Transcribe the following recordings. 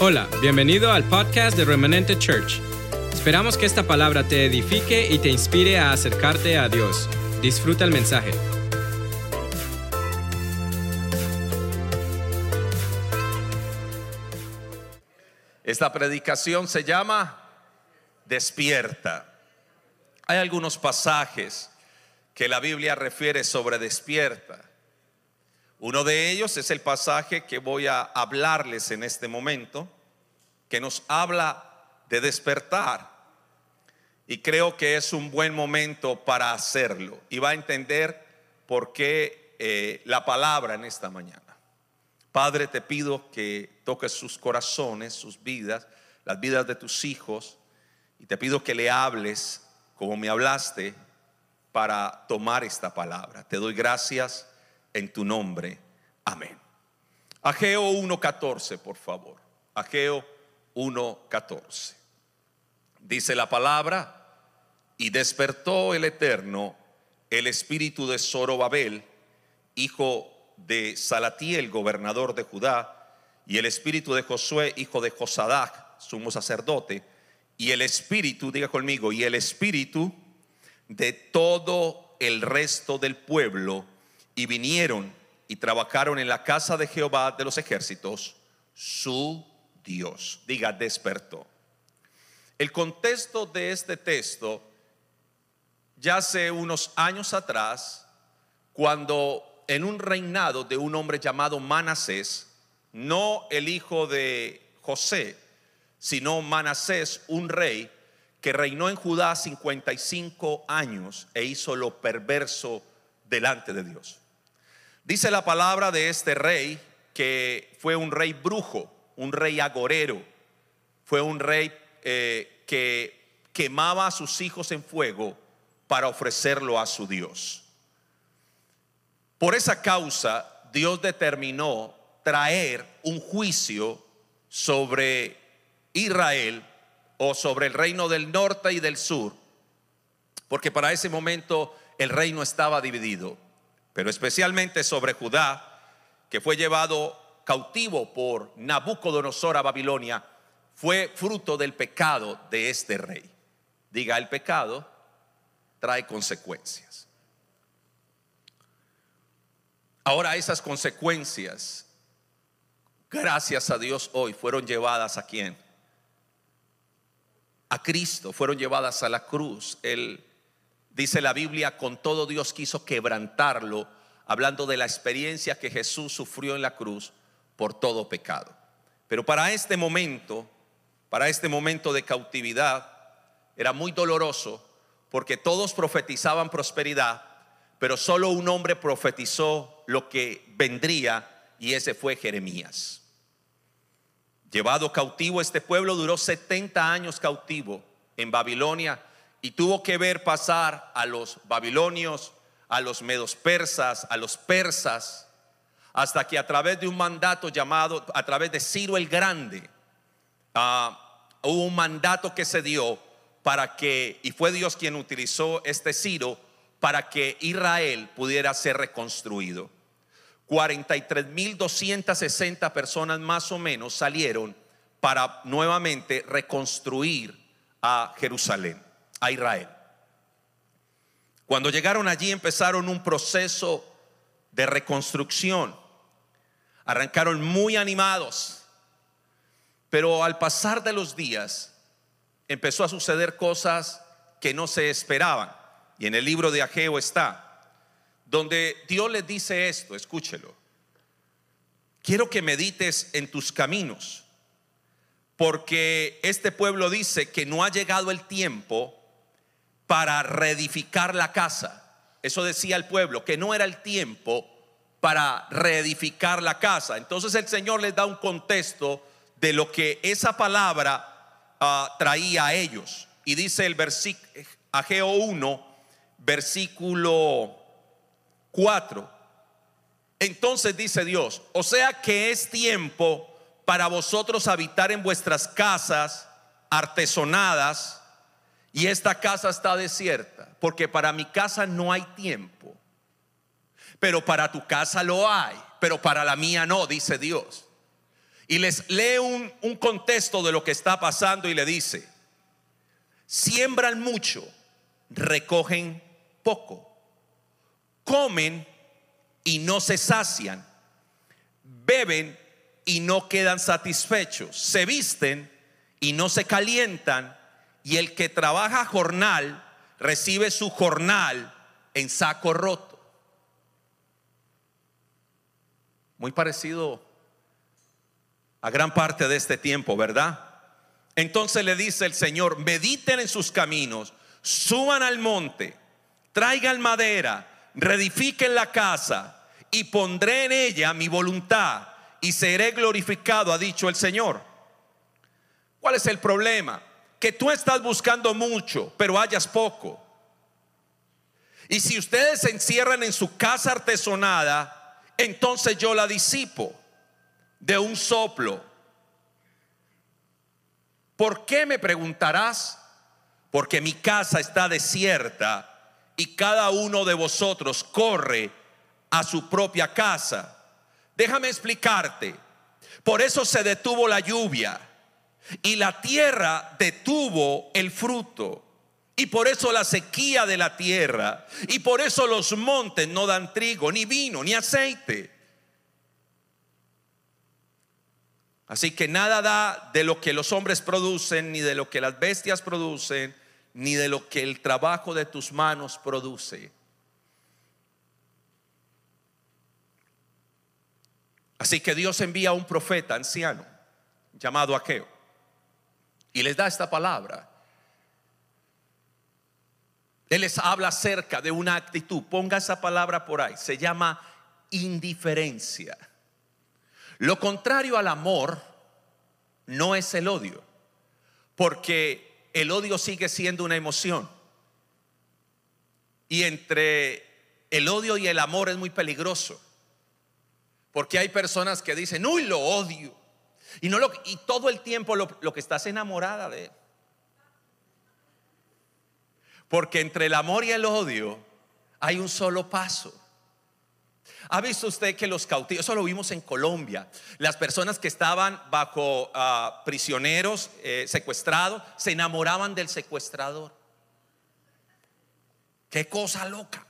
Hola, bienvenido al podcast de Remanente Church. Esperamos que esta palabra te edifique y te inspire a acercarte a Dios. Disfruta el mensaje. Esta predicación se llama Despierta. Hay algunos pasajes que la Biblia refiere sobre despierta. Uno de ellos es el pasaje que voy a hablarles en este momento, que nos habla de despertar. Y creo que es un buen momento para hacerlo. Y va a entender por qué eh, la palabra en esta mañana. Padre, te pido que toques sus corazones, sus vidas, las vidas de tus hijos. Y te pido que le hables como me hablaste para tomar esta palabra. Te doy gracias en tu nombre. Amén. Ageo 1.14, por favor. Ageo 1.14. Dice la palabra, y despertó el Eterno el espíritu de Zorobabel, hijo de Salatiel, gobernador de Judá, y el espíritu de Josué, hijo de Josadac, sumo sacerdote, y el espíritu, diga conmigo, y el espíritu de todo el resto del pueblo, y vinieron y trabajaron en la casa de Jehová de los ejércitos, su Dios. Diga, despertó. El contexto de este texto, ya hace unos años atrás, cuando en un reinado de un hombre llamado Manasés, no el hijo de José, sino Manasés, un rey que reinó en Judá 55 años e hizo lo perverso delante de Dios. Dice la palabra de este rey que fue un rey brujo, un rey agorero, fue un rey eh, que quemaba a sus hijos en fuego para ofrecerlo a su Dios. Por esa causa, Dios determinó traer un juicio sobre Israel o sobre el reino del norte y del sur, porque para ese momento el reino estaba dividido pero especialmente sobre Judá, que fue llevado cautivo por Nabucodonosor a Babilonia, fue fruto del pecado de este rey. Diga, el pecado trae consecuencias. Ahora esas consecuencias, gracias a Dios hoy, fueron llevadas a quién? A Cristo, fueron llevadas a la cruz. El Dice la Biblia, con todo Dios quiso quebrantarlo, hablando de la experiencia que Jesús sufrió en la cruz por todo pecado. Pero para este momento, para este momento de cautividad, era muy doloroso porque todos profetizaban prosperidad, pero solo un hombre profetizó lo que vendría y ese fue Jeremías. Llevado cautivo, este pueblo duró 70 años cautivo en Babilonia y tuvo que ver pasar a los babilonios, a los medos persas, a los persas, hasta que a través de un mandato llamado, a través de Ciro el Grande, ah, hubo un mandato que se dio para que, y fue Dios quien utilizó este Ciro, para que Israel pudiera ser reconstruido. 43.260 personas más o menos salieron para nuevamente reconstruir a Jerusalén a Israel. Cuando llegaron allí empezaron un proceso de reconstrucción. Arrancaron muy animados, pero al pasar de los días empezó a suceder cosas que no se esperaban. Y en el libro de Ageo está, donde Dios le dice esto, escúchelo. Quiero que medites en tus caminos, porque este pueblo dice que no ha llegado el tiempo para reedificar la casa. Eso decía el pueblo, que no era el tiempo para reedificar la casa. Entonces el Señor les da un contexto de lo que esa palabra ah, traía a ellos. Y dice el versículo, Ageo 1, versículo 4. Entonces dice Dios, o sea que es tiempo para vosotros habitar en vuestras casas artesonadas y esta casa está desierta, porque para mi casa no hay tiempo, pero para tu casa lo hay, pero para la mía no, dice Dios. Y les lee un, un contexto de lo que está pasando y le dice, siembran mucho, recogen poco, comen y no se sacian, beben y no quedan satisfechos, se visten y no se calientan, y el que trabaja jornal recibe su jornal en saco roto. Muy parecido a gran parte de este tiempo, ¿verdad? Entonces le dice el Señor, mediten en sus caminos, suban al monte, traigan madera, reedifiquen la casa y pondré en ella mi voluntad y seré glorificado, ha dicho el Señor. ¿Cuál es el problema? Que tú estás buscando mucho, pero hayas poco. Y si ustedes se encierran en su casa artesonada, entonces yo la disipo de un soplo. ¿Por qué me preguntarás? Porque mi casa está desierta y cada uno de vosotros corre a su propia casa. Déjame explicarte. Por eso se detuvo la lluvia y la tierra detuvo el fruto. Y por eso la sequía de la tierra. Y por eso los montes no dan trigo, ni vino, ni aceite. Así que nada da de lo que los hombres producen, ni de lo que las bestias producen, ni de lo que el trabajo de tus manos produce. Así que Dios envía a un profeta anciano llamado Aqueo y les da esta palabra. Él les habla acerca de una actitud, ponga esa palabra por ahí, se llama indiferencia. Lo contrario al amor no es el odio, porque el odio sigue siendo una emoción. Y entre el odio y el amor es muy peligroso, porque hay personas que dicen, uy, lo odio. Y, todo el tiempo lo, lo que estás enamorada de él. Porque entre el amor y el odio hay un solo paso. ¿Ha visto usted que los cautivos, eso lo vimos en Colombia, las personas que estaban bajo ah, prisioneros, eh, secuestrados, se enamoraban del secuestrador? Qué cosa loca.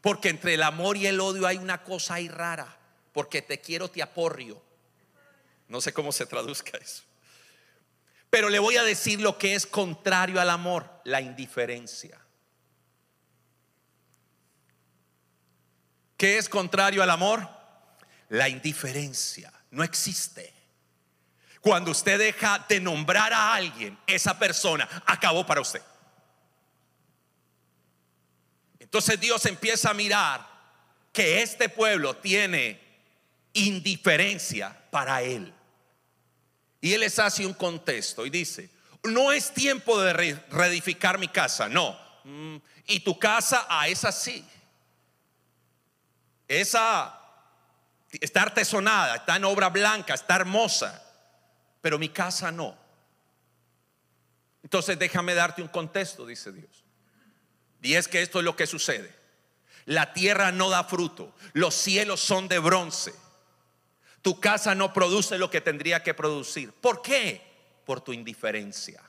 Porque entre el amor y el odio hay una cosa ahí rara. Porque te quiero, te aporrio. No sé cómo se traduzca eso. Pero le voy a decir lo que es contrario al amor, la indiferencia. ¿Qué es contrario al amor? La indiferencia. No existe. Cuando usted deja de nombrar a alguien, esa persona acabó para usted. Entonces Dios empieza a mirar que este pueblo tiene indiferencia para él. Y él les hace un contexto y dice, no es tiempo de reedificar mi casa, no. Mm, y tu casa, a esa sí. Esa está artesonada, está en obra blanca, está hermosa, pero mi casa no. Entonces déjame darte un contexto, dice Dios. Y es que esto es lo que sucede. La tierra no da fruto, los cielos son de bronce tu casa no produce lo que tendría que producir. ¿Por qué? Por tu indiferencia.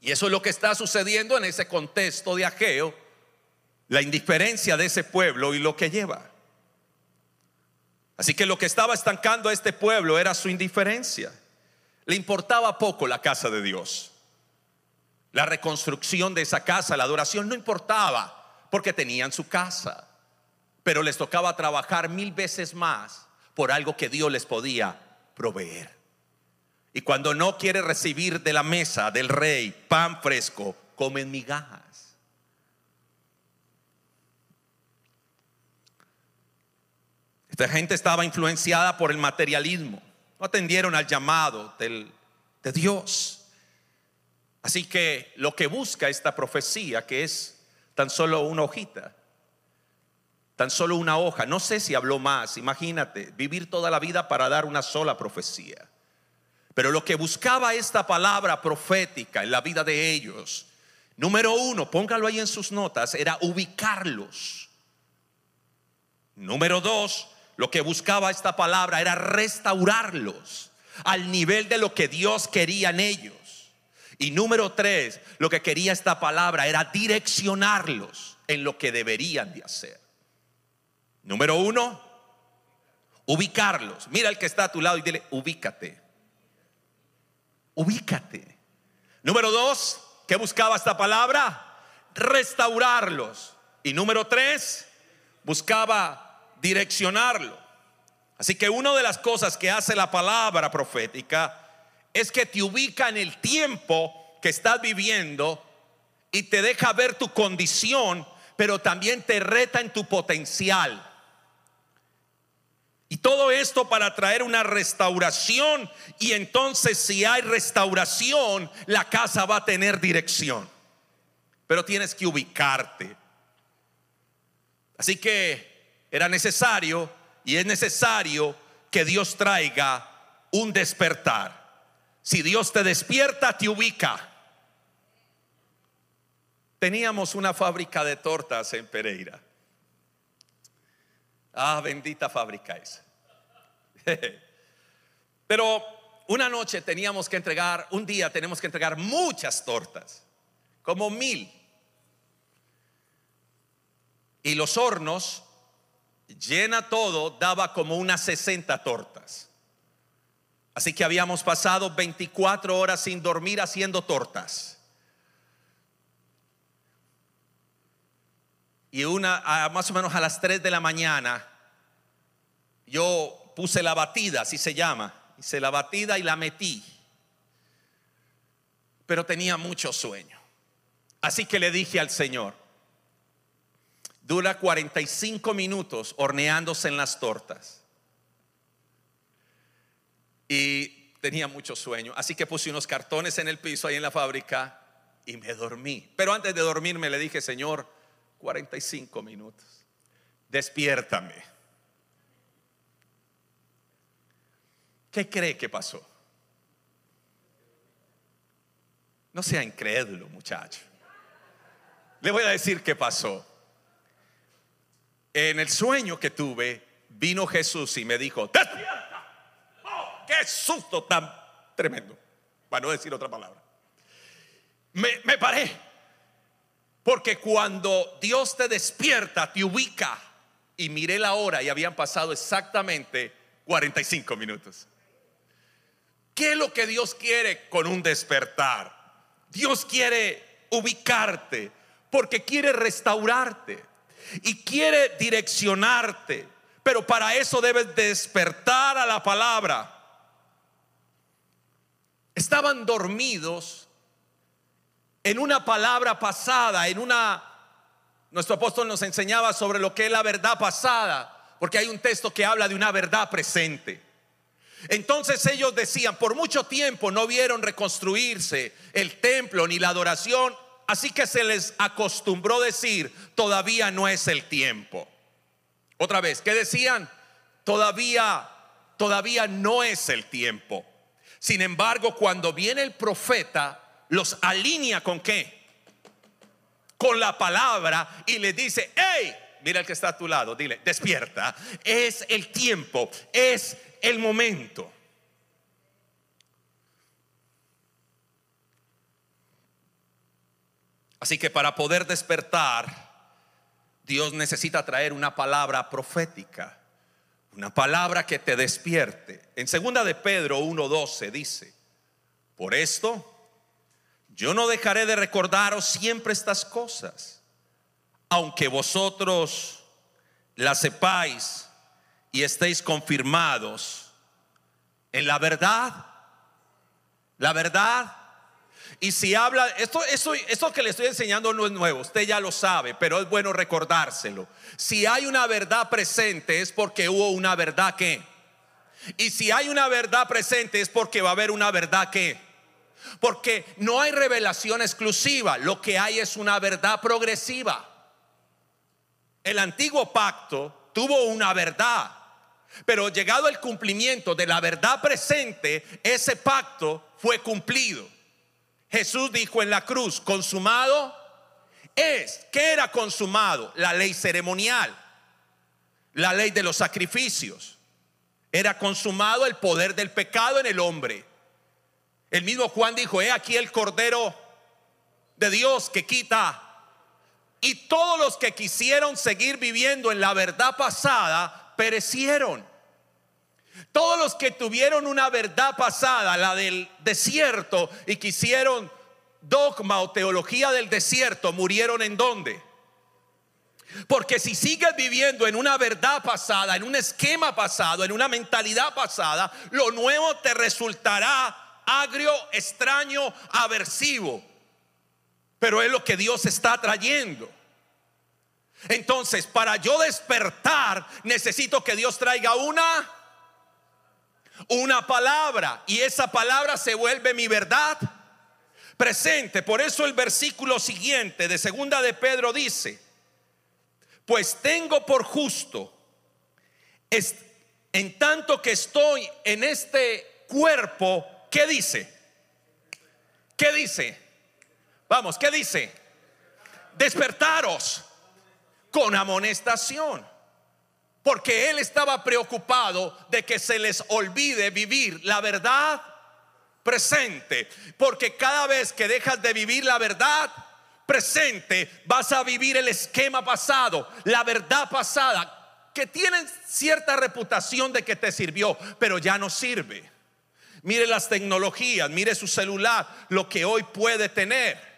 Y eso es lo que está sucediendo en ese contexto de Ageo, la indiferencia de ese pueblo y lo que lleva. Así que lo que estaba estancando a este pueblo era su indiferencia. Le importaba poco la casa de Dios. La reconstrucción de esa casa, la adoración no importaba porque tenían su casa pero les tocaba trabajar mil veces más por algo que Dios les podía proveer. Y cuando no quiere recibir de la mesa del rey pan fresco, comen migajas. Esta gente estaba influenciada por el materialismo. No atendieron al llamado de Dios. Así que lo que busca esta profecía, que es tan solo una hojita, tan solo una hoja. No sé si habló más, imagínate, vivir toda la vida para dar una sola profecía. Pero lo que buscaba esta palabra profética en la vida de ellos, número uno, póngalo ahí en sus notas, era ubicarlos. Número dos, lo que buscaba esta palabra era restaurarlos al nivel de lo que Dios quería en ellos. Y número tres, lo que quería esta palabra era direccionarlos en lo que deberían de hacer. Número uno, ubicarlos. Mira al que está a tu lado y dile, ubícate. Ubícate. Número dos, ¿qué buscaba esta palabra? Restaurarlos. Y número tres, buscaba direccionarlo. Así que una de las cosas que hace la palabra profética es que te ubica en el tiempo que estás viviendo y te deja ver tu condición, pero también te reta en tu potencial. Y todo esto para traer una restauración. Y entonces si hay restauración, la casa va a tener dirección. Pero tienes que ubicarte. Así que era necesario y es necesario que Dios traiga un despertar. Si Dios te despierta, te ubica. Teníamos una fábrica de tortas en Pereira. Ah, bendita fábrica esa. Pero una noche teníamos que entregar, un día tenemos que entregar muchas tortas, como mil. Y los hornos, llena todo, daba como unas 60 tortas. Así que habíamos pasado 24 horas sin dormir haciendo tortas. Y una, más o menos a las 3 de la mañana, yo puse la batida, así se llama. Hice la batida y la metí. Pero tenía mucho sueño. Así que le dije al Señor, dura 45 minutos horneándose en las tortas y tenía mucho sueño. Así que puse unos cartones en el piso ahí en la fábrica y me dormí. Pero antes de dormirme le dije, Señor, 45 minutos, despiértame. ¿Qué cree que pasó? No sea incrédulo, muchacho. Le voy a decir qué pasó. En el sueño que tuve, vino Jesús y me dijo, despierta qué susto tan tremendo, para no decir otra palabra. Me, me paré, porque cuando Dios te despierta, te ubica, y miré la hora y habían pasado exactamente 45 minutos. ¿Qué es lo que Dios quiere con un despertar? Dios quiere ubicarte porque quiere restaurarte y quiere direccionarte. Pero para eso debes despertar a la palabra estaban dormidos en una palabra pasada, en una... Nuestro apóstol nos enseñaba sobre lo que es la verdad pasada, porque hay un texto que habla de una verdad presente. Entonces ellos decían, por mucho tiempo no vieron reconstruirse el templo ni la adoración, así que se les acostumbró decir, todavía no es el tiempo. Otra vez, ¿qué decían? Todavía, todavía no es el tiempo. Sin embargo, cuando viene el profeta, los alinea con qué? Con la palabra y le dice, hey, mira el que está a tu lado, dile, despierta, es el tiempo, es el momento. Así que para poder despertar, Dios necesita traer una palabra profética. Una palabra que te despierte. En segunda de Pedro 1:12 dice, "Por esto yo no dejaré de recordaros siempre estas cosas, aunque vosotros las sepáis y estéis confirmados en la verdad. La verdad y si habla, esto, esto que le estoy enseñando no es nuevo, usted ya lo sabe, pero es bueno recordárselo. Si hay una verdad presente es porque hubo una verdad que. Y si hay una verdad presente es porque va a haber una verdad que. Porque no hay revelación exclusiva, lo que hay es una verdad progresiva. El antiguo pacto tuvo una verdad, pero llegado el cumplimiento de la verdad presente, ese pacto fue cumplido. Jesús dijo en la cruz, consumado es. ¿Qué era consumado? La ley ceremonial. la ley de los sacrificios. Era consumado el poder del pecado en el hombre. El mismo Juan dijo, he aquí el Cordero de Dios que quita. Y todos los que quisieron seguir viviendo en la verdad pasada, perecieron. Todos los que tuvieron una verdad pasada, la del desierto, y quisieron dogma o teología del desierto, murieron en dónde? Porque si sigues viviendo en una verdad pasada, en un esquema pasado, en una mentalidad pasada, lo nuevo te resultará agrio, extraño, aversivo. Pero es lo que Dios está trayendo. Entonces, para yo despertar, necesito que Dios traiga una una palabra y esa palabra se vuelve mi verdad presente. Por eso el versículo siguiente de segunda de Pedro dice, pues tengo por justo, en tanto que estoy en este cuerpo, ¿qué dice? ¿Qué dice? Vamos, ¿qué dice? Despertaros con amonestación. Porque él estaba preocupado de que se les olvide vivir la verdad presente. Porque cada vez que dejas de vivir la verdad presente, vas a vivir el esquema pasado, la verdad pasada, que tienen cierta reputación de que te sirvió, pero ya no sirve. Mire las tecnologías, mire su celular, lo que hoy puede tener.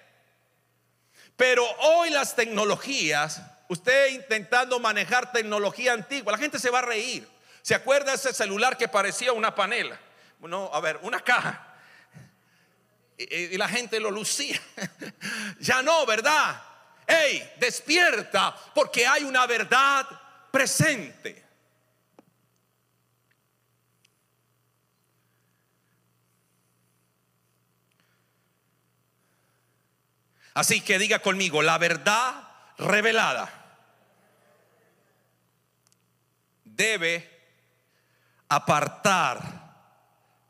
Pero hoy las tecnologías, usted intentando manejar tecnología antigua, la gente se va a reír. ¿Se acuerda ese celular que parecía una panela? No, a ver, una caja. Y, la gente lo lucía. ya no, ¿verdad? Hey, despierta porque hay una verdad presente. Así que diga conmigo, la verdad revelada debe apartar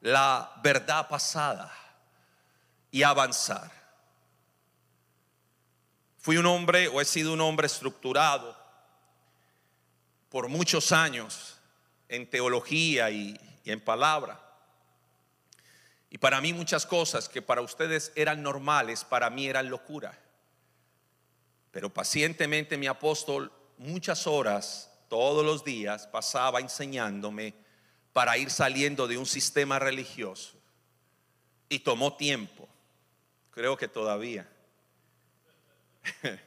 la verdad pasada y avanzar. Fui un hombre o he sido un hombre estructurado por muchos años en teología y, y en palabra. Y para mí muchas cosas que para ustedes eran normales, para mí eran locura. Pero pacientemente mi apóstol muchas horas, todos los días, pasaba enseñándome para ir saliendo de un sistema religioso. Y tomó tiempo. Creo que todavía.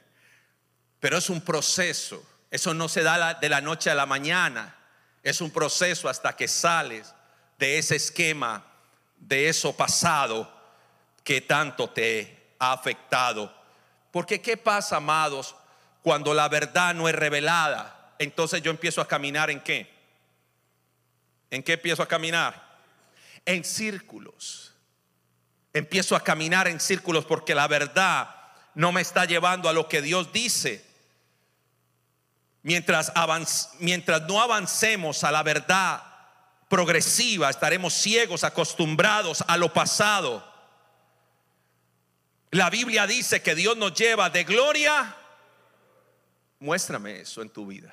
Pero es un proceso. Eso no se da de la noche a la mañana. Es un proceso hasta que sales de ese esquema de eso pasado que tanto te ha afectado. Porque ¿qué pasa, amados, cuando la verdad no es revelada? Entonces yo empiezo a caminar en qué? ¿En qué empiezo a caminar? En círculos. Empiezo a caminar en círculos porque la verdad no me está llevando a lo que Dios dice. Mientras, mientras no avancemos a la verdad progresiva, estaremos ciegos, acostumbrados a lo pasado. La Biblia dice que Dios nos lleva de gloria. Muéstrame eso en tu vida.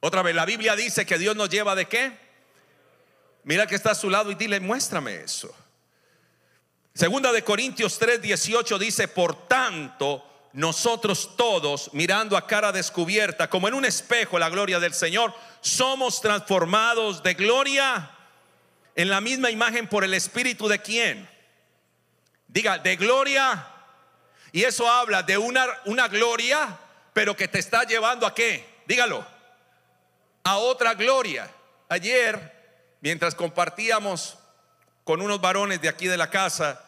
Otra vez, la Biblia dice que Dios nos lleva de qué? Mira que está a su lado y dile, muéstrame eso. Segunda de Corintios 3, 18 dice, por tanto, nosotros todos, mirando a cara descubierta, como en un espejo la gloria del Señor, somos transformados de gloria en la misma imagen por el Espíritu de quién. Diga, de gloria. Y eso habla de una, una gloria, pero que te está llevando a qué. Dígalo. A otra gloria. Ayer, mientras compartíamos con unos varones de aquí de la casa,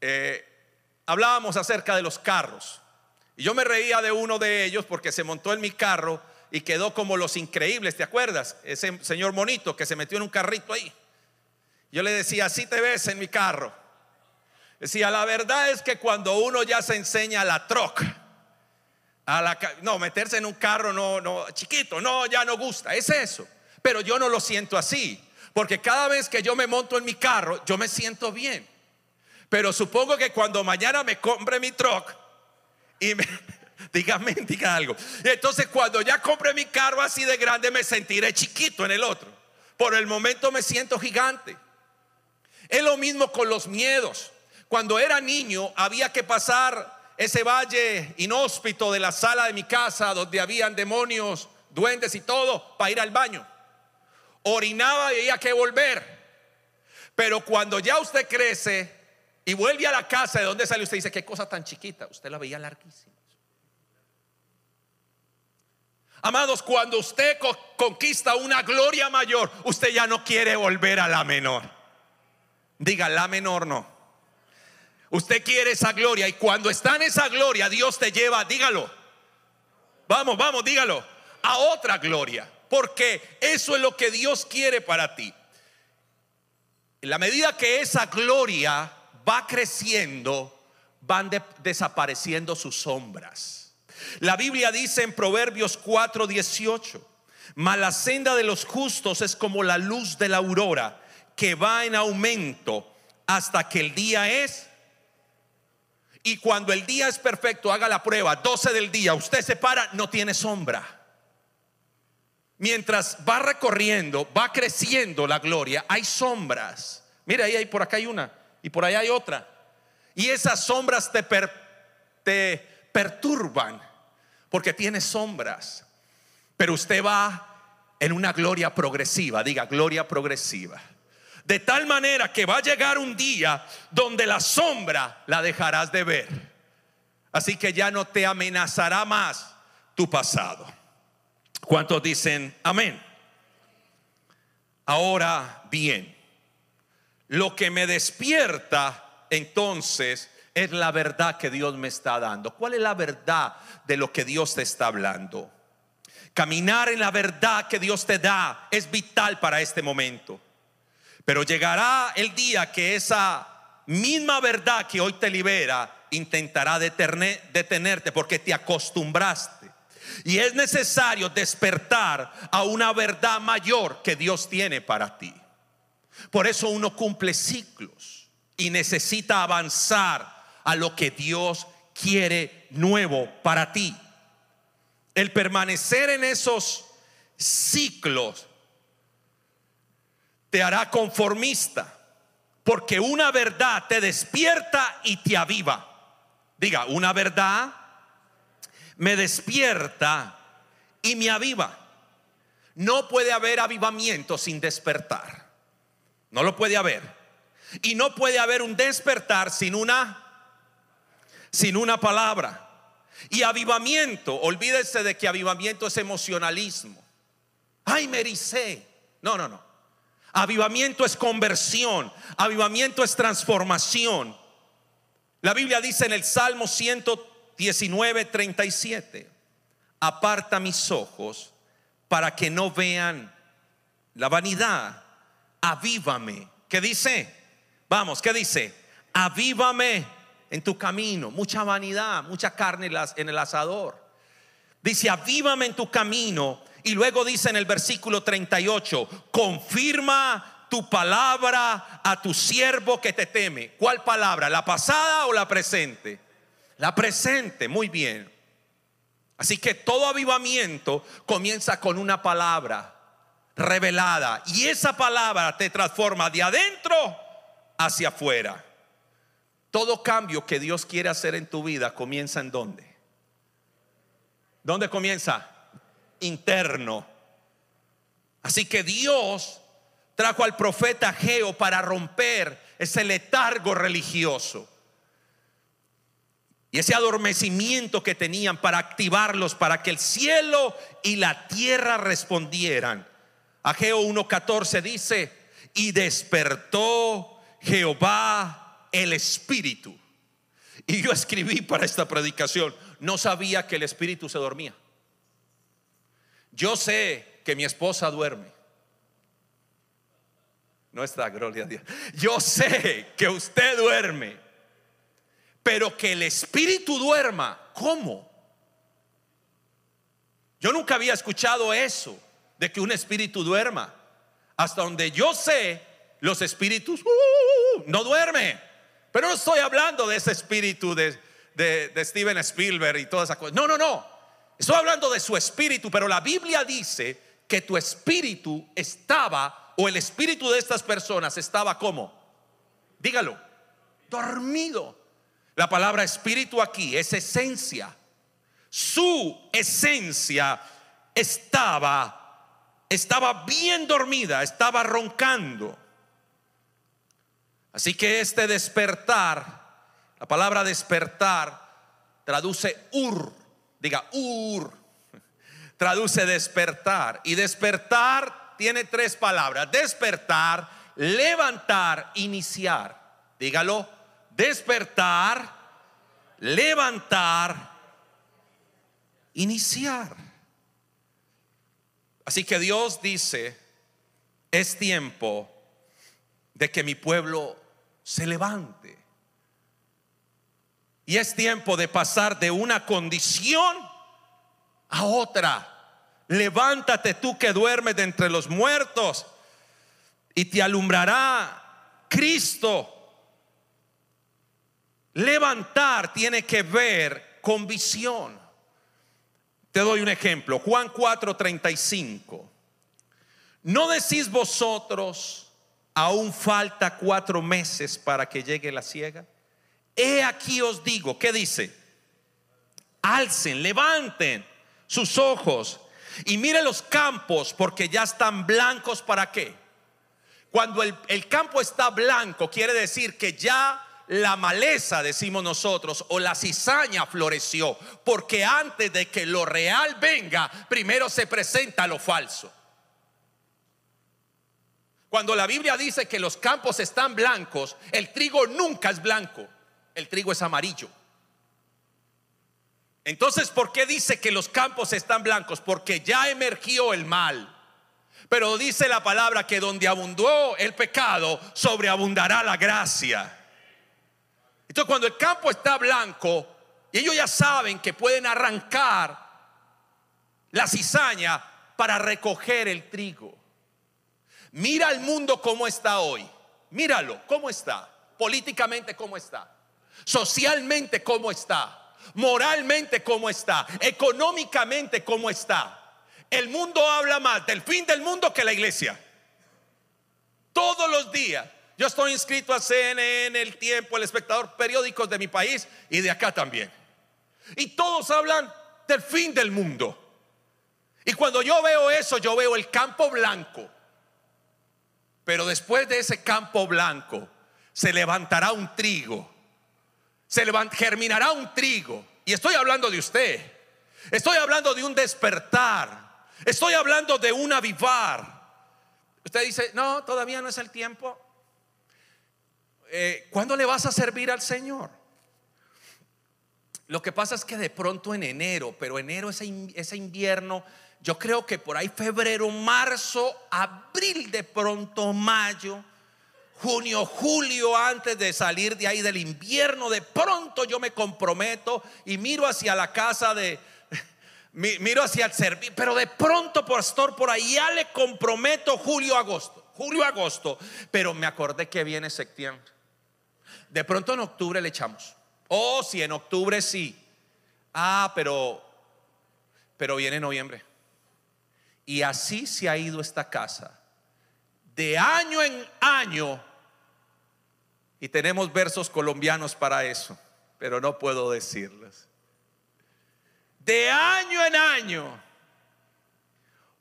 eh, hablábamos acerca de los carros. Y yo me reía de uno de ellos porque se montó en mi carro y quedó como los increíbles, ¿te acuerdas? Ese señor monito que se metió en un carrito ahí. Yo le decía, así te ves en mi carro. Decía, la verdad es que cuando uno ya se enseña la troca, a la, no, meterse en un carro no, no, chiquito, no, ya no gusta, es eso. Pero yo no lo siento así, porque cada vez que yo me monto en mi carro, yo me siento bien. Pero supongo que cuando mañana me compre mi truck y me, Dígame, diga algo. Entonces cuando ya compré mi carro así de grande me sentiré chiquito en el otro. Por el momento me siento gigante. Es lo mismo con los miedos. Cuando era niño había que pasar ese valle inhóspito de la sala de mi casa donde habían demonios, duendes y todo para ir al baño. Orinaba y había que volver. Pero cuando ya usted crece y vuelve a la casa de donde sale, usted dice, qué cosa tan chiquita. Usted la veía larguísima. Amados, cuando usted conquista una gloria mayor, usted ya no quiere volver a la menor. Diga, la menor no. Usted quiere esa gloria y cuando está en esa gloria, Dios te lleva, dígalo. Vamos, vamos, dígalo. A otra gloria. Porque eso es lo que Dios quiere para ti. En la medida que esa gloria va creciendo, van desapareciendo sus sombras. La Biblia dice en Proverbios 4, 18, mas la senda de los justos es como la luz de la aurora, que va en aumento hasta que el día es. Y cuando el día es perfecto, haga la prueba, 12 del día, usted se para, no tiene sombra. Mientras va recorriendo, va creciendo la gloria, hay sombras. Mira, ahí hay, por acá hay una y por allá hay otra. Y esas sombras te, te perturban porque tiene sombras. Pero usted va en una gloria progresiva, diga gloria progresiva. De tal manera que va a llegar un día donde la sombra la dejarás de ver. Así que ya no te amenazará más tu pasado. ¿Cuántos dicen amén? Ahora bien, lo que me despierta entonces es la verdad que Dios me está dando. ¿Cuál es la verdad de lo que Dios te está hablando? Caminar en la verdad que Dios te da es vital para este momento. Pero llegará el día que esa misma verdad que hoy te libera intentará detenerte porque te acostumbraste. Y es necesario despertar a una verdad mayor que Dios tiene para ti. Por eso uno cumple ciclos y necesita avanzar a lo que Dios quiere nuevo para ti. El permanecer en esos ciclos te hará conformista, porque una verdad te despierta y te aviva. Diga, una verdad me despierta y me aviva. No puede haber avivamiento sin despertar. No lo puede haber. Y no puede haber un despertar sin una sin una palabra. Y avivamiento, olvídese de que avivamiento es emocionalismo. Ay, me No, no, no. Avivamiento es conversión, avivamiento es transformación. La Biblia dice en el Salmo 119, 37, aparta mis ojos para que no vean la vanidad, avívame. ¿Qué dice? Vamos, ¿qué dice? Avívame en tu camino, mucha vanidad, mucha carne en el asador. Dice, avívame en tu camino y luego dice en el versículo 38, confirma tu palabra a tu siervo que te teme. ¿Cuál palabra? ¿La pasada o la presente? La presente, muy bien. Así que todo avivamiento comienza con una palabra revelada y esa palabra te transforma de adentro hacia afuera. Todo cambio que Dios quiere hacer en tu vida comienza en dónde? ¿Dónde comienza? interno. Así que Dios trajo al profeta Geo para romper ese letargo religioso y ese adormecimiento que tenían para activarlos para que el cielo y la tierra respondieran. Ageo 1.14 dice, y despertó Jehová el Espíritu. Y yo escribí para esta predicación, no sabía que el Espíritu se dormía. Yo sé que mi esposa duerme. No está, gloria a Dios. Yo sé que usted duerme, pero que el espíritu duerma, ¿cómo? Yo nunca había escuchado eso, de que un espíritu duerma. Hasta donde yo sé, los espíritus uh, no duermen. Pero no estoy hablando de ese espíritu de, de, de Steven Spielberg y todas esas cosas. No, no, no. Estoy hablando de su espíritu, pero la Biblia dice que tu espíritu estaba, o el espíritu de estas personas estaba como, dígalo, dormido. La palabra espíritu aquí es esencia. Su esencia estaba, estaba bien dormida, estaba roncando. Así que este despertar, la palabra despertar traduce ur, diga ur, traduce despertar. Y despertar tiene tres palabras, despertar, levantar, iniciar. Dígalo, despertar, levantar, iniciar. Así que Dios dice, es tiempo de que mi pueblo se levante. Y es tiempo de pasar de una condición a otra. Levántate tú que duermes de entre los muertos y te alumbrará Cristo. Levantar tiene que ver con visión. Te doy un ejemplo, Juan 4:35. ¿No decís vosotros, aún falta cuatro meses para que llegue la ciega? He aquí os digo, ¿qué dice? Alcen, levanten sus ojos y miren los campos porque ya están blancos para qué. Cuando el, el campo está blanco quiere decir que ya la maleza, decimos nosotros, o la cizaña floreció, porque antes de que lo real venga, primero se presenta lo falso. Cuando la Biblia dice que los campos están blancos, el trigo nunca es blanco, el trigo es amarillo. Entonces, ¿por qué dice que los campos están blancos? Porque ya emergió el mal. Pero dice la palabra que donde abundó el pecado, sobreabundará la gracia. Entonces cuando el campo está blanco y ellos ya saben que pueden arrancar la cizaña para recoger el trigo. Mira el mundo como está hoy. Míralo, cómo está. Políticamente cómo está. Socialmente cómo está. Moralmente cómo está. Económicamente cómo está. El mundo habla más del fin del mundo que la iglesia. Todos los días yo estoy inscrito a CNN, El Tiempo, El Espectador, periódicos de mi país y de acá también. Y todos hablan del fin del mundo. Y cuando yo veo eso, yo veo el campo blanco. Pero después de ese campo blanco, se levantará un trigo. Se germinará un trigo. Y estoy hablando de usted. Estoy hablando de un despertar. Estoy hablando de un avivar. Usted dice, no, todavía no es el tiempo. Eh, ¿cuándo le vas a servir al Señor? Lo que pasa es que de pronto en enero, pero enero ese, ese invierno, yo creo que por ahí febrero, marzo, abril, de pronto mayo, junio, julio, antes de salir de ahí del invierno, de pronto yo me comprometo y miro hacia la casa de, miro hacia el servicio, pero de pronto, pastor, por ahí ya le comprometo julio, agosto, julio, agosto, pero me acordé que viene septiembre. De pronto en octubre le echamos. Oh, si en octubre sí. Ah, pero pero viene noviembre. Y así se ha ido esta casa. De año en año. Y tenemos versos colombianos para eso, pero no puedo decirlos. De año en año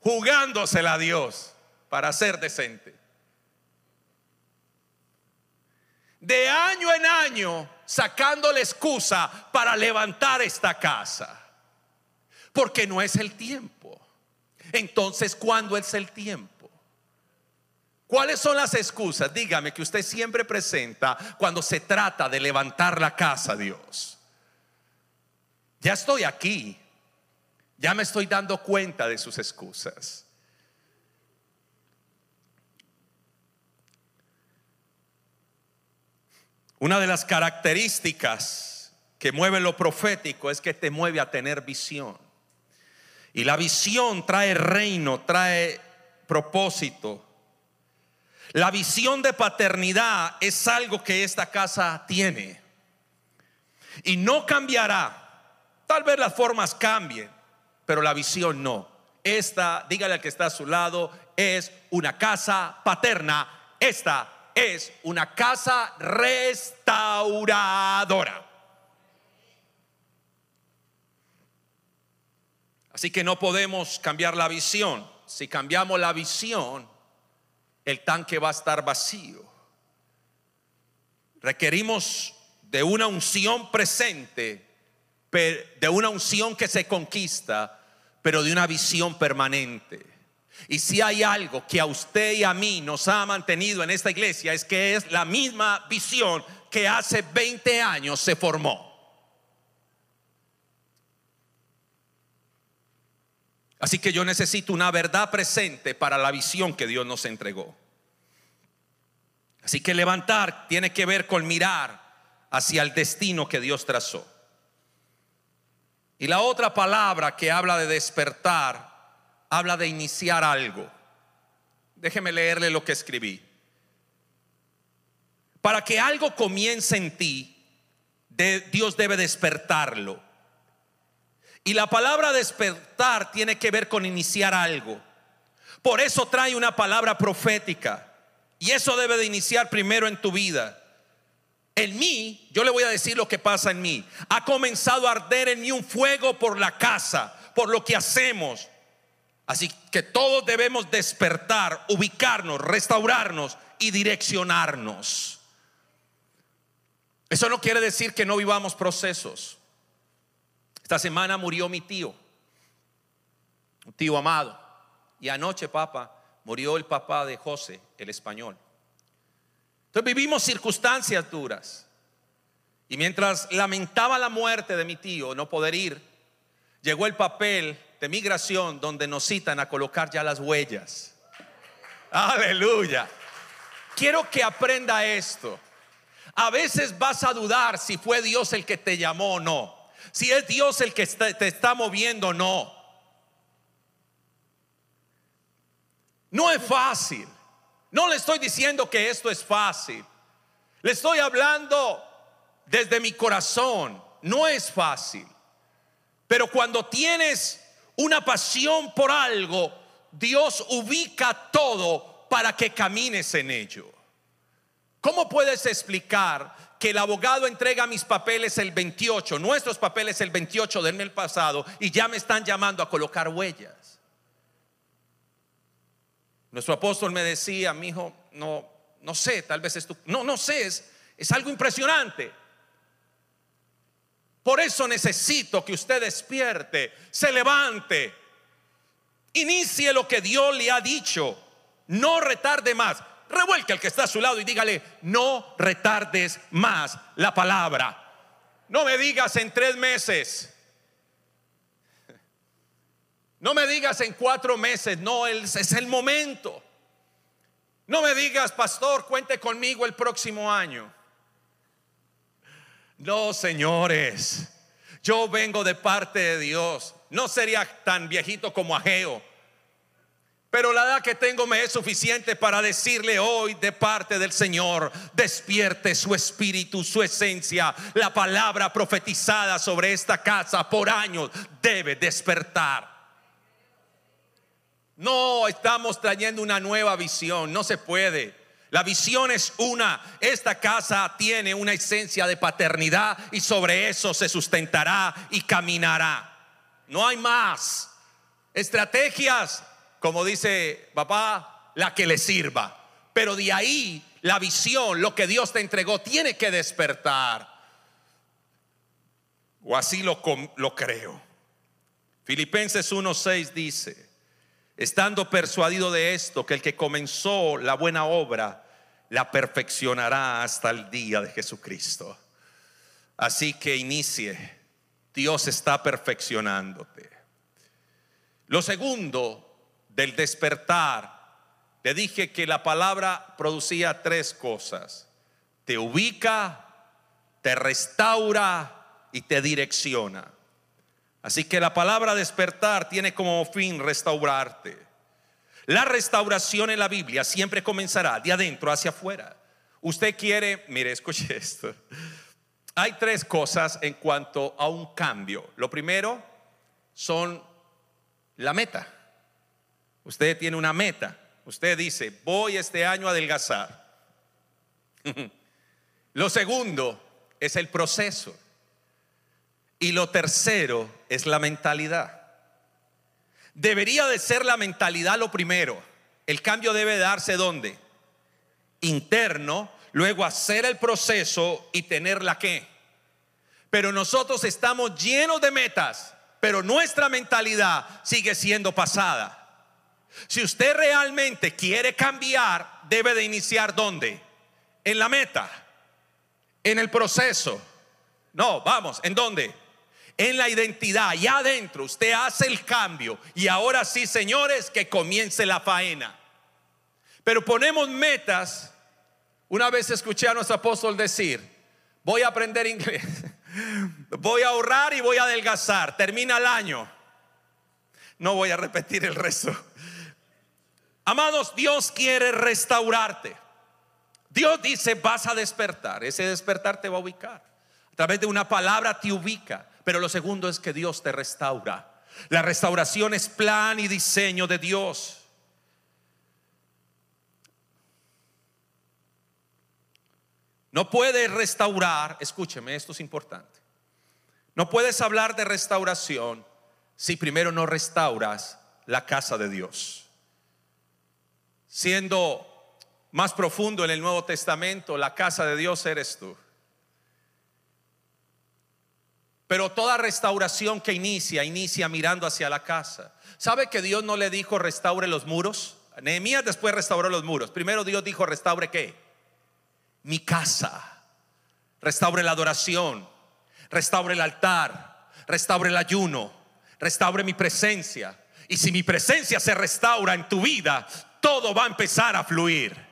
jugándosela a Dios para ser decente. De año en año sacando la excusa para levantar esta casa. Porque no es el tiempo. Entonces, ¿cuándo es el tiempo? ¿Cuáles son las excusas? Dígame que usted siempre presenta cuando se trata de levantar la casa, Dios. Ya estoy aquí. Ya me estoy dando cuenta de sus excusas. Una de las características que mueve lo profético es que te mueve a tener visión. Y la visión trae reino, trae propósito. La visión de paternidad es algo que esta casa tiene. Y no cambiará. Tal vez las formas cambien, pero la visión no. Esta, dígale al que está a su lado, es una casa paterna. Esta es una casa restauradora. Así que no podemos cambiar la visión. Si cambiamos la visión, el tanque va a estar vacío. Requerimos de una unción presente, de una unción que se conquista, pero de una visión permanente. Y si hay algo que a usted y a mí nos ha mantenido en esta iglesia es que es la misma visión que hace 20 años se formó. Así que yo necesito una verdad presente para la visión que Dios nos entregó. Así que levantar tiene que ver con mirar hacia el destino que Dios trazó. Y la otra palabra que habla de despertar, habla de iniciar algo. Déjeme leerle lo que escribí. Para que algo comience en ti, Dios debe despertarlo. Y la palabra despertar tiene que ver con iniciar algo. Por eso trae una palabra profética. Y eso debe de iniciar primero en tu vida. En mí, yo le voy a decir lo que pasa en mí. Ha comenzado a arder en mí un fuego por la casa, por lo que hacemos. Así que todos debemos despertar, ubicarnos, restaurarnos y direccionarnos. Eso no quiere decir que no vivamos procesos. Esta semana murió mi tío, un tío amado. Y anoche, papá, murió el papá de José, el español. Entonces vivimos circunstancias duras. Y mientras lamentaba la muerte de mi tío, no poder ir, llegó el papel de migración donde nos citan a colocar ya las huellas. Aleluya. Quiero que aprenda esto. A veces vas a dudar si fue Dios el que te llamó o no. Si es Dios el que te está moviendo, no. No es fácil. No le estoy diciendo que esto es fácil. Le estoy hablando desde mi corazón. No es fácil. Pero cuando tienes una pasión por algo, Dios ubica todo para que camines en ello. ¿Cómo puedes explicar que el abogado entrega mis papeles el 28, nuestros papeles el 28 del mes pasado, y ya me están llamando a colocar huellas. Nuestro apóstol me decía, mi hijo, no, no sé, tal vez es tu, no, no sé, es, es algo impresionante. Por eso necesito que usted despierte, se levante, inicie lo que Dios le ha dicho, no retarde más revuelque al que está a su lado y dígale, no retardes más la palabra. No me digas en tres meses. No me digas en cuatro meses, no, es el momento. No me digas, pastor, cuente conmigo el próximo año. No, señores, yo vengo de parte de Dios. No sería tan viejito como Ageo pero la edad que tengo me es suficiente para decirle hoy de parte del Señor, despierte su espíritu, su esencia. La palabra profetizada sobre esta casa por años debe despertar. No estamos trayendo una nueva visión, no se puede. La visión es una, esta casa tiene una esencia de paternidad y sobre eso se sustentará y caminará. No hay más. Estrategias como dice papá, la que le sirva. Pero de ahí la visión, lo que Dios te entregó, tiene que despertar. O así lo, lo creo. Filipenses 1.6 dice, estando persuadido de esto, que el que comenzó la buena obra, la perfeccionará hasta el día de Jesucristo. Así que inicie. Dios está perfeccionándote. Lo segundo del despertar, le dije que la palabra producía tres cosas. Te ubica, te restaura y te direcciona. Así que la palabra despertar tiene como fin restaurarte. La restauración en la Biblia siempre comenzará de adentro hacia afuera. Usted quiere, mire, escuche esto. Hay tres cosas en cuanto a un cambio. Lo primero son la meta. Usted tiene una meta. Usted dice, voy este año a adelgazar. Lo segundo es el proceso. Y lo tercero es la mentalidad. Debería de ser la mentalidad lo primero. El cambio debe darse ¿dónde? Interno, luego hacer el proceso y tener la qué. Pero nosotros estamos llenos de metas, pero nuestra mentalidad sigue siendo pasada. Si usted realmente quiere cambiar, debe de iniciar ¿dónde? En la meta, en el proceso. No, vamos, ¿en dónde? En la identidad, ya adentro, usted hace el cambio y ahora sí, señores, que comience la faena. Pero ponemos metas. Una vez escuché a nuestro apóstol decir, voy a aprender inglés, voy a ahorrar y voy a adelgazar, termina el año. No voy a repetir el resto. Amados, Dios quiere restaurarte. Dios dice, vas a despertar. Ese despertar te va a ubicar. A través de una palabra te ubica. Pero lo segundo es que Dios te restaura. La restauración es plan y diseño de Dios. No puedes restaurar, escúcheme, esto es importante. No puedes hablar de restauración si primero no restauras la casa de Dios siendo más profundo en el Nuevo Testamento, la casa de Dios eres tú. Pero toda restauración que inicia, inicia mirando hacia la casa. ¿Sabe que Dios no le dijo restaure los muros? Nehemías después restauró los muros. Primero Dios dijo restaure qué? Mi casa. Restaure la adoración. Restaure el altar. Restaure el ayuno. Restaure mi presencia. Y si mi presencia se restaura en tu vida, todo va a empezar a fluir.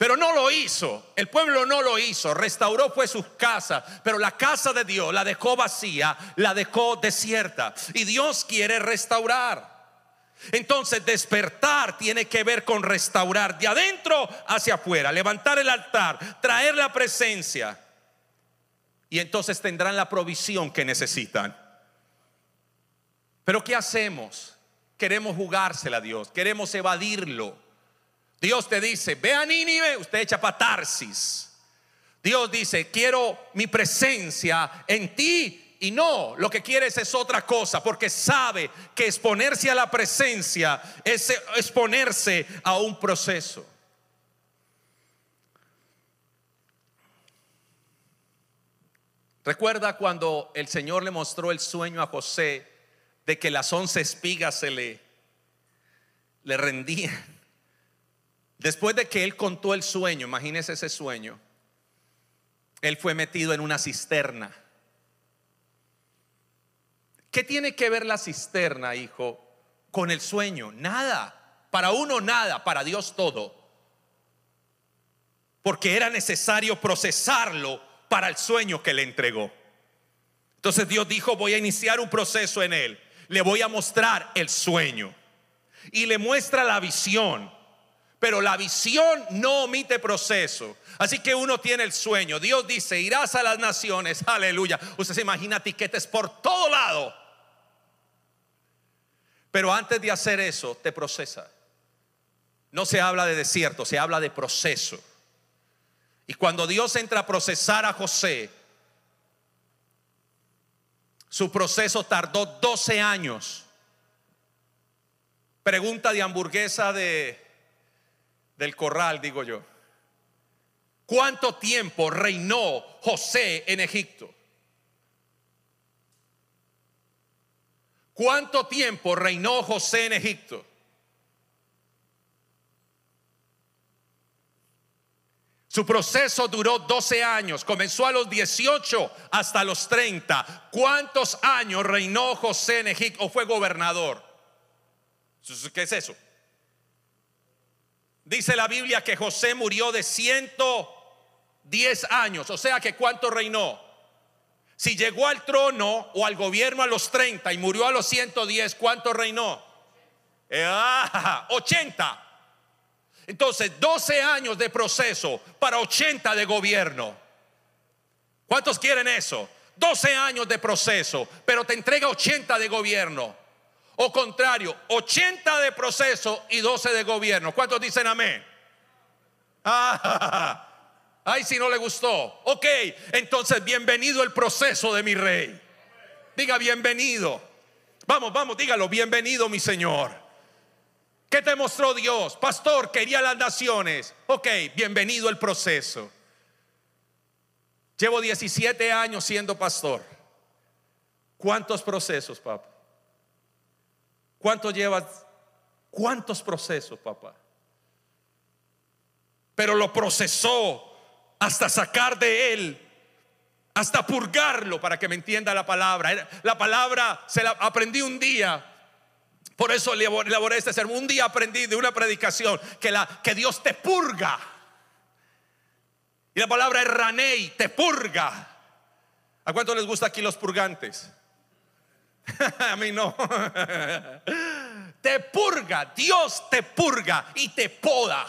Pero no lo hizo, el pueblo no lo hizo, restauró fue su casa, pero la casa de Dios la dejó vacía, la dejó desierta. Y Dios quiere restaurar. Entonces despertar tiene que ver con restaurar de adentro hacia afuera, levantar el altar, traer la presencia. Y entonces tendrán la provisión que necesitan. Pero ¿qué hacemos? queremos jugársela a Dios, queremos evadirlo. Dios te dice, ve a Nínive, usted echa patarsis. Dios dice, quiero mi presencia en ti y no, lo que quieres es otra cosa, porque sabe que exponerse a la presencia es exponerse a un proceso. Recuerda cuando el Señor le mostró el sueño a José de que las once espigas se le, le rendían. Después de que él contó el sueño, imagínese ese sueño, él fue metido en una cisterna. ¿Qué tiene que ver la cisterna, hijo, con el sueño? Nada. Para uno nada, para Dios todo. Porque era necesario procesarlo para el sueño que le entregó. Entonces Dios dijo, voy a iniciar un proceso en él le voy a mostrar el sueño. Y le muestra la visión. Pero la visión no omite proceso. Así que uno tiene el sueño. Dios dice, irás a las naciones. Aleluya. Usted se imagina tiquetes por todo lado. Pero antes de hacer eso, te procesa. No se habla de desierto, se habla de proceso. Y cuando Dios entra a procesar a José, su proceso tardó 12 años. Pregunta de hamburguesa de, del corral, digo yo. ¿Cuánto tiempo reinó José en Egipto? ¿Cuánto tiempo reinó José en Egipto? Su proceso duró 12 años, comenzó a los 18 hasta los 30. ¿Cuántos años reinó José en Egipto o fue gobernador? ¿Qué es eso? Dice la Biblia que José murió de 110 años, o sea que ¿cuánto reinó? Si llegó al trono o al gobierno a los 30 y murió a los 110, ¿cuánto reinó? 80. Eh, ah, Entonces, 12 años de proceso para 80 de gobierno. ¿Cuántos quieren eso? 12 años de proceso, pero te entrega 80 de gobierno. O contrario, 80 de proceso y 12 de gobierno. ¿Cuántos dicen amén? Ah, ay, si no le gustó. Ok, entonces bienvenido el proceso de mi rey. Diga bienvenido. Vamos, vamos, dígalo, bienvenido mi Señor. ¿Qué te mostró Dios? Pastor, quería las naciones. Ok, bienvenido el proceso. Llevo 17 años siendo pastor. ¿Cuántos procesos, papá? ¿Cuánto llevas? ¿Cuántos procesos, papá? Pero lo procesó hasta sacar de él, hasta purgarlo, para que me entienda la palabra. La palabra se la aprendí un día. Por eso elaboré este sermón. Un día aprendí de una predicación que, la, que Dios te purga. Y la palabra es ranei, te purga. ¿A cuánto les gusta aquí los purgantes? A mí no. te purga, Dios te purga y te poda.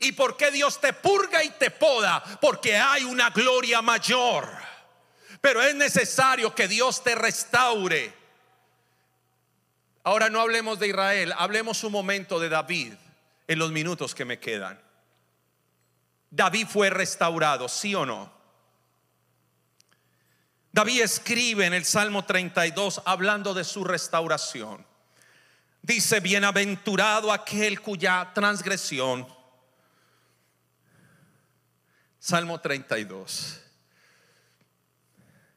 ¿Y por qué Dios te purga y te poda? Porque hay una gloria mayor. Pero es necesario que Dios te restaure. Ahora no hablemos de Israel, hablemos un momento de David en los minutos que me quedan. David fue restaurado, ¿sí o no? David escribe en el Salmo 32 hablando de su restauración. Dice, bienaventurado aquel cuya transgresión. Salmo 32.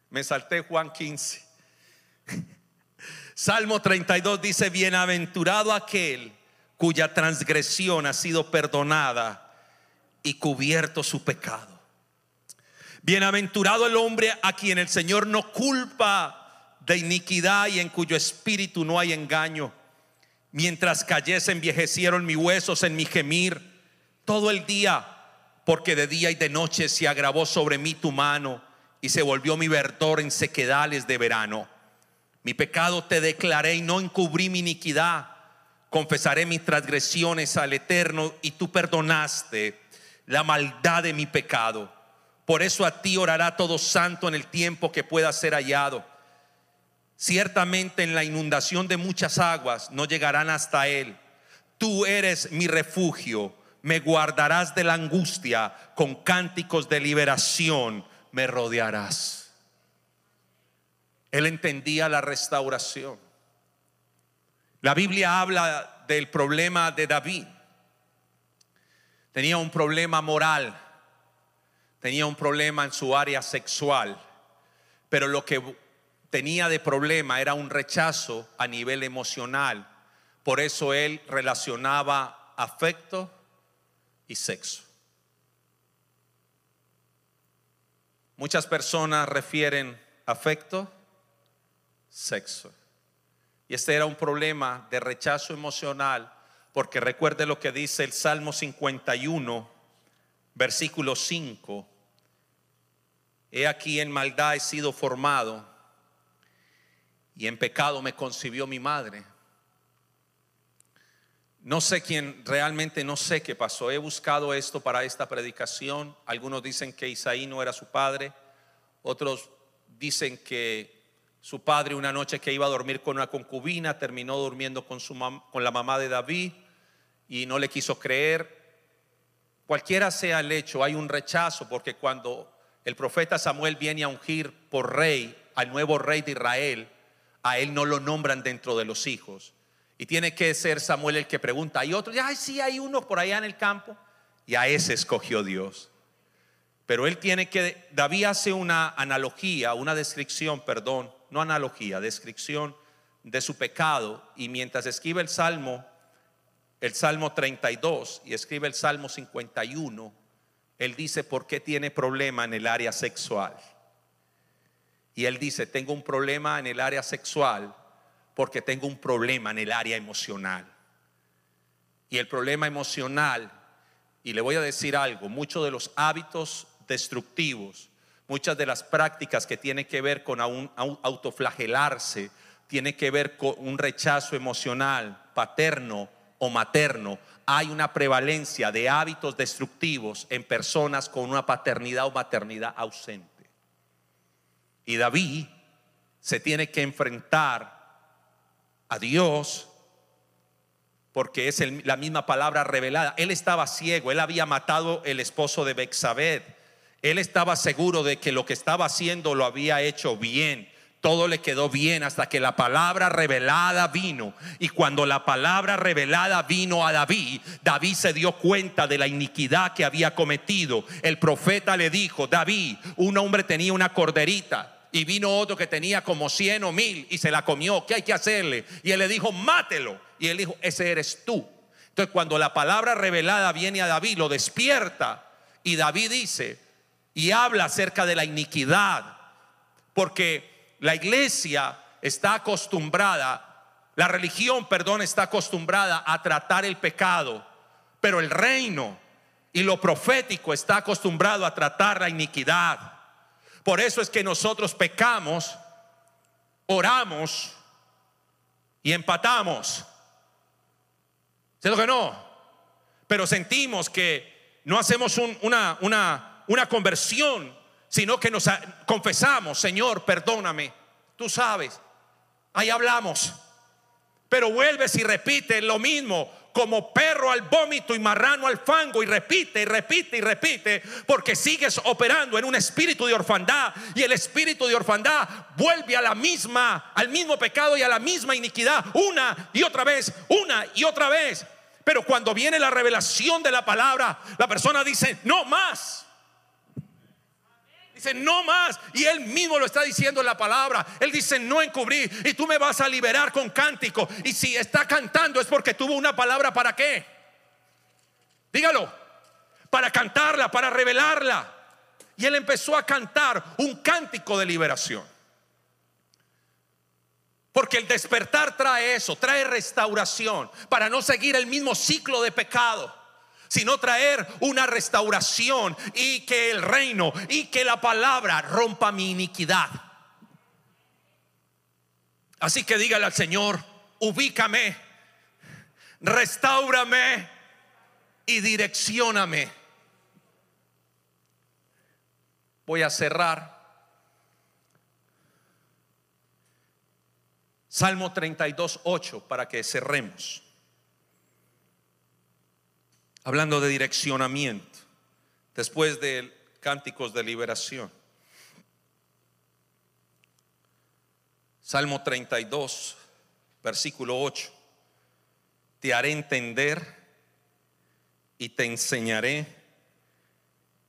Me salté Juan 15. Salmo 32 dice, bienaventurado aquel cuya transgresión ha sido perdonada y cubierto su pecado. Bienaventurado el hombre a quien el Señor no culpa de iniquidad y en cuyo espíritu no hay engaño. Mientras cayese envejecieron mis huesos en mi gemir todo el día, porque de día y de noche se agravó sobre mí tu mano y se volvió mi verdor en sequedales de verano. Mi pecado te declaré y no encubrí mi iniquidad. Confesaré mis transgresiones al Eterno y tú perdonaste la maldad de mi pecado. Por eso a ti orará todo santo en el tiempo que pueda ser hallado. Ciertamente en la inundación de muchas aguas no llegarán hasta él. Tú eres mi refugio, me guardarás de la angustia, con cánticos de liberación me rodearás. Él entendía la restauración. La Biblia habla del problema de David tenía un problema moral, tenía un problema en su área sexual, pero lo que tenía de problema era un rechazo a nivel emocional. Por eso él relacionaba afecto y sexo. Muchas personas refieren afecto, sexo. Y este era un problema de rechazo emocional porque recuerde lo que dice el Salmo 51, versículo 5. He aquí en maldad he sido formado y en pecado me concibió mi madre. No sé quién, realmente no sé qué pasó. He buscado esto para esta predicación. Algunos dicen que Isaí no era su padre. Otros dicen que su padre una noche que iba a dormir con una concubina terminó durmiendo con, su con la mamá de David y no le quiso creer. Cualquiera sea el hecho, hay un rechazo porque cuando el profeta Samuel viene a ungir por rey al nuevo rey de Israel, a él no lo nombran dentro de los hijos. Y tiene que ser Samuel el que pregunta. Hay otro, ay, sí, hay uno por allá en el campo. Y a ese escogió Dios. Pero él tiene que, David hace una analogía, una descripción, perdón, no analogía, descripción de su pecado. Y mientras escribe el salmo, el Salmo 32 y escribe el Salmo 51, él dice, ¿por qué tiene problema en el área sexual? Y él dice, tengo un problema en el área sexual porque tengo un problema en el área emocional. Y el problema emocional, y le voy a decir algo, muchos de los hábitos destructivos, muchas de las prácticas que tienen que ver con autoflagelarse, tiene que ver con un rechazo emocional paterno o materno hay una prevalencia de hábitos destructivos en personas con una paternidad o maternidad ausente. Y David se tiene que enfrentar a Dios porque es la misma palabra revelada. Él estaba ciego, él había matado el esposo de Bexabed. Él estaba seguro de que lo que estaba haciendo lo había hecho bien. Todo le quedó bien hasta que la palabra revelada vino. Y cuando la palabra revelada vino a David, David se dio cuenta de la iniquidad que había cometido. El profeta le dijo, David, un hombre tenía una corderita y vino otro que tenía como cien o mil y se la comió. ¿Qué hay que hacerle? Y él le dijo, mátelo. Y él dijo, ese eres tú. Entonces cuando la palabra revelada viene a David, lo despierta. Y David dice y habla acerca de la iniquidad. Porque la iglesia está acostumbrada, la religión, perdón, está acostumbrada a tratar el pecado. Pero el reino y lo profético está acostumbrado a tratar la iniquidad. Por eso es que nosotros pecamos, oramos y empatamos. ¿Cierto que no? Pero sentimos que no hacemos una, una, una conversión, sino que nos confesamos, Señor, perdóname. Tú sabes, ahí hablamos. Pero vuelves y repites lo mismo como perro al vómito y marrano al fango y repite y repite y repite porque sigues operando en un espíritu de orfandad y el espíritu de orfandad vuelve a la misma al mismo pecado y a la misma iniquidad una y otra vez, una y otra vez. Pero cuando viene la revelación de la palabra, la persona dice, "No más." Dice, no más. Y él mismo lo está diciendo en la palabra. Él dice, no encubrir. Y tú me vas a liberar con cántico. Y si está cantando es porque tuvo una palabra para qué. Dígalo. Para cantarla, para revelarla. Y él empezó a cantar un cántico de liberación. Porque el despertar trae eso, trae restauración para no seguir el mismo ciclo de pecado sino traer una restauración y que el reino y que la palabra rompa mi iniquidad. Así que dígale al Señor, ubícame, restaurame y direccioname. Voy a cerrar. Salmo 32, 8 para que cerremos hablando de direccionamiento, después de cánticos de liberación. Salmo 32, versículo 8. Te haré entender y te enseñaré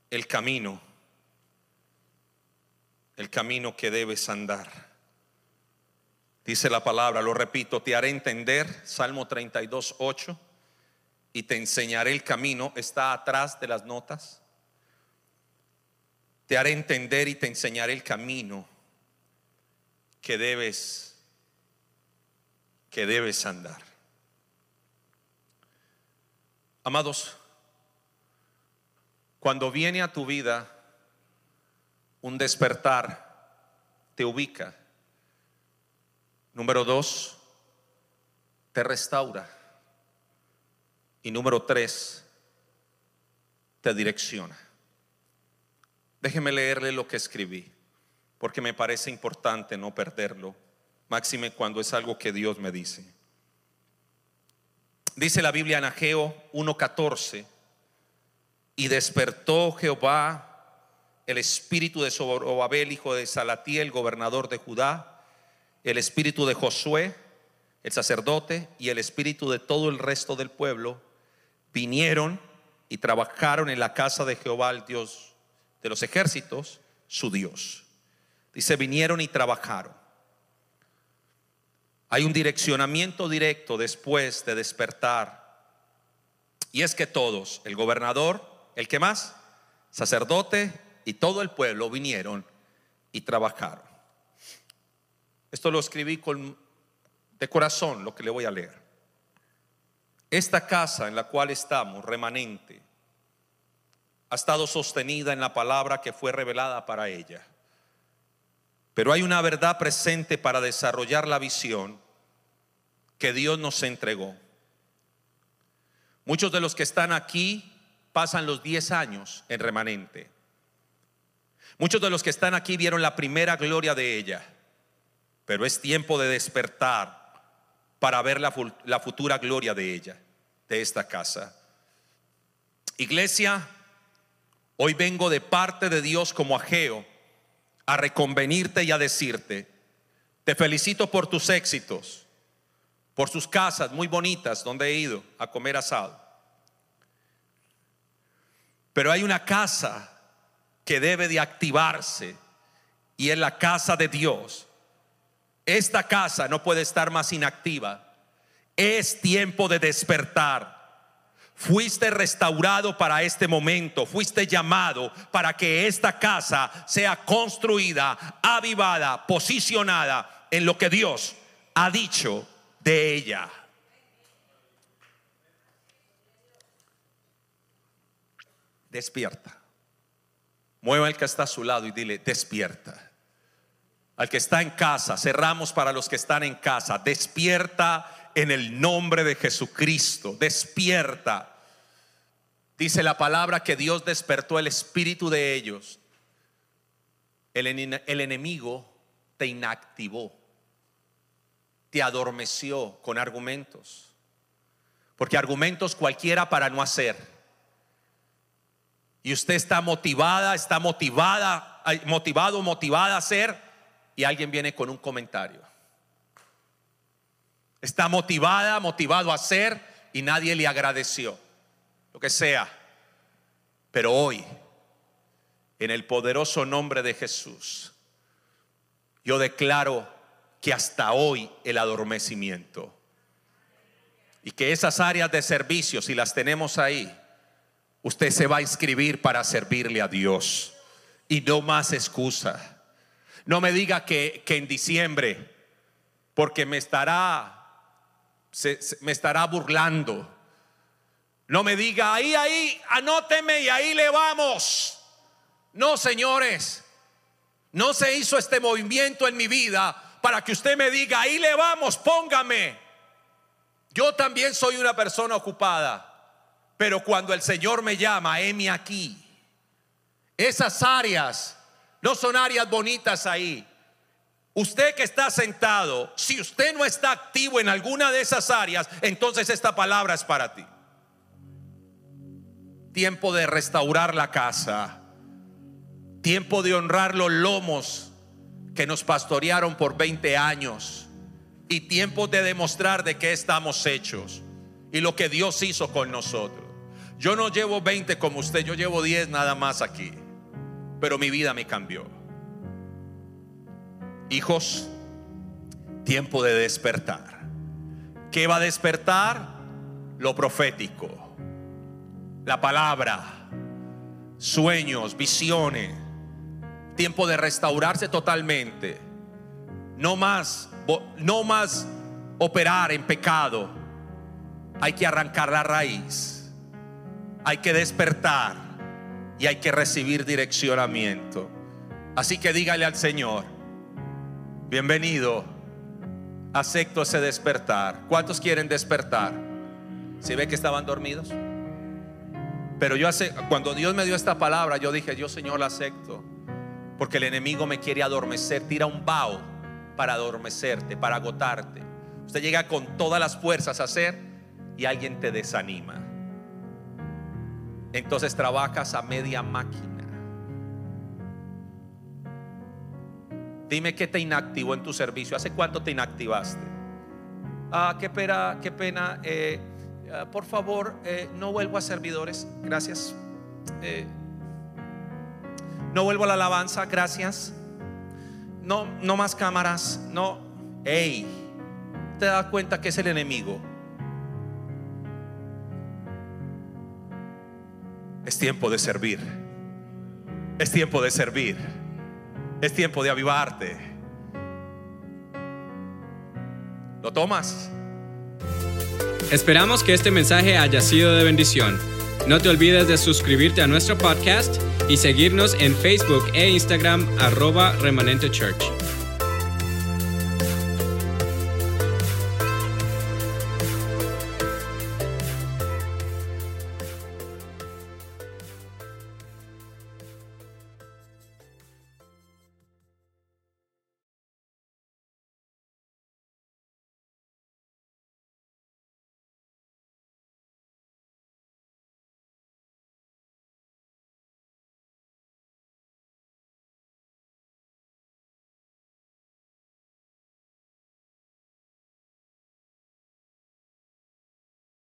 el camino, el camino que debes andar. Dice la palabra, lo repito, te haré entender, Salmo 32, 8 y te enseñaré el camino, está atrás de las notas. Te haré entender y te enseñaré el camino que debes que debes andar. Amados, cuando viene a tu vida un despertar, te ubica. Número dos, te restaura. Y número tres, te direcciona. Déjeme leerle lo que escribí, porque me parece importante no perderlo, máxime cuando es algo que Dios me dice. Dice la Biblia en Ageo 1:14, y despertó Jehová el espíritu de Zorobabel, hijo de Salatiel, gobernador de Judá, el espíritu de Josué, el sacerdote, y el espíritu de todo el resto del pueblo vinieron y trabajaron en la casa de Jehová, el Dios de los ejércitos, su Dios. Dice, vinieron y trabajaron. Hay un direccionamiento directo después de despertar. Y es que todos, el gobernador, el que más, sacerdote y todo el pueblo vinieron y trabajaron. Esto lo escribí con de corazón, lo que le voy a leer. Esta casa en la cual estamos, remanente, ha estado sostenida en la palabra que fue revelada para ella. Pero hay una verdad presente para desarrollar la visión que Dios nos entregó. Muchos de los que están aquí pasan los 10 años en remanente. Muchos de los que están aquí vieron la primera gloria de ella, pero es tiempo de despertar para ver la, la futura gloria de ella, esta casa. Iglesia, hoy vengo de parte de Dios como ajeo a reconvenirte y a decirte, te felicito por tus éxitos, por sus casas muy bonitas donde he ido a comer asado. Pero hay una casa que debe de activarse y es la casa de Dios. Esta casa no puede estar más inactiva. Es tiempo de despertar. Fuiste restaurado para este momento, fuiste llamado para que esta casa sea construida, avivada, posicionada en lo que Dios ha dicho de ella. Despierta. Mueva al que está a su lado y dile, despierta. Al que está en casa, cerramos para los que están en casa, despierta en el nombre de Jesucristo, despierta. Dice la palabra que Dios despertó el espíritu de ellos. El, enemigo te inactivó, te adormeció con argumentos, porque argumentos cualquiera para no hacer y usted está motivada, está motivada, motivado, motivada a hacer, y alguien viene con un comentario. Está motivada, motivado a hacer, y nadie le agradeció. Lo que sea. Pero hoy, en el poderoso nombre de Jesús, yo declaro que hasta hoy el adormecimiento y que esas áreas de servicio, si las tenemos ahí, usted se va a inscribir para servirle a Dios. Y no más excusa. No me diga que, en diciembre, porque me estará, me estará burlando. No me diga, ahí, ahí, anóteme y ahí le vamos. No, señores, no se hizo este movimiento en mi vida para que usted me diga, ahí le vamos, póngame. Yo también soy una persona ocupada. Pero cuando el Señor me llama, heme aquí. Esas áreas no son áreas bonitas ahí. Usted que está sentado, si usted no está activo en alguna de esas áreas, entonces esta palabra es para ti. Tiempo de restaurar la casa. Tiempo de honrar los lomos que nos pastorearon por 20 años. Y tiempo de demostrar de qué estamos hechos y lo que Dios hizo con nosotros. Yo no llevo 20 como usted, yo llevo 10 nada más aquí. Pero mi vida me cambió. Hijos, tiempo de despertar. ¿Qué va a despertar? Lo profético. La palabra, sueños, visiones. Tiempo de restaurarse totalmente. No más, no más operar en pecado. Hay que arrancar la raíz hay que despertar y hay que recibir direccionamiento. Así que dígale al Señor, bienvenido, acepto ese despertar. ¿Cuántos quieren despertar? Si ve que estaban dormidos? Pero yo hace, cuando Dios me dio esta palabra, yo dije, yo Señor la acepto. Porque el enemigo me quiere adormecer, tira un vaho para adormecerte, para agotarte. Usted llega con todas las fuerzas a hacer y alguien te desanima entonces trabajas a media máquina. Dime qué te inactivó en tu servicio. ¿Hace cuánto te inactivaste? Ah, qué pena, qué pena. Eh, ah, por favor, eh, no vuelvo a servidores. Gracias. Eh, no vuelvo a la alabanza. Gracias. No, no más cámaras. No. Hey, te das cuenta que es el enemigo Es tiempo de servir. Es tiempo de servir. Es tiempo de avivarte. ¿Lo tomas? Esperamos que este mensaje haya sido de bendición. No te olvides de suscribirte a nuestro podcast y seguirnos en Facebook e Instagram arroba remanente church.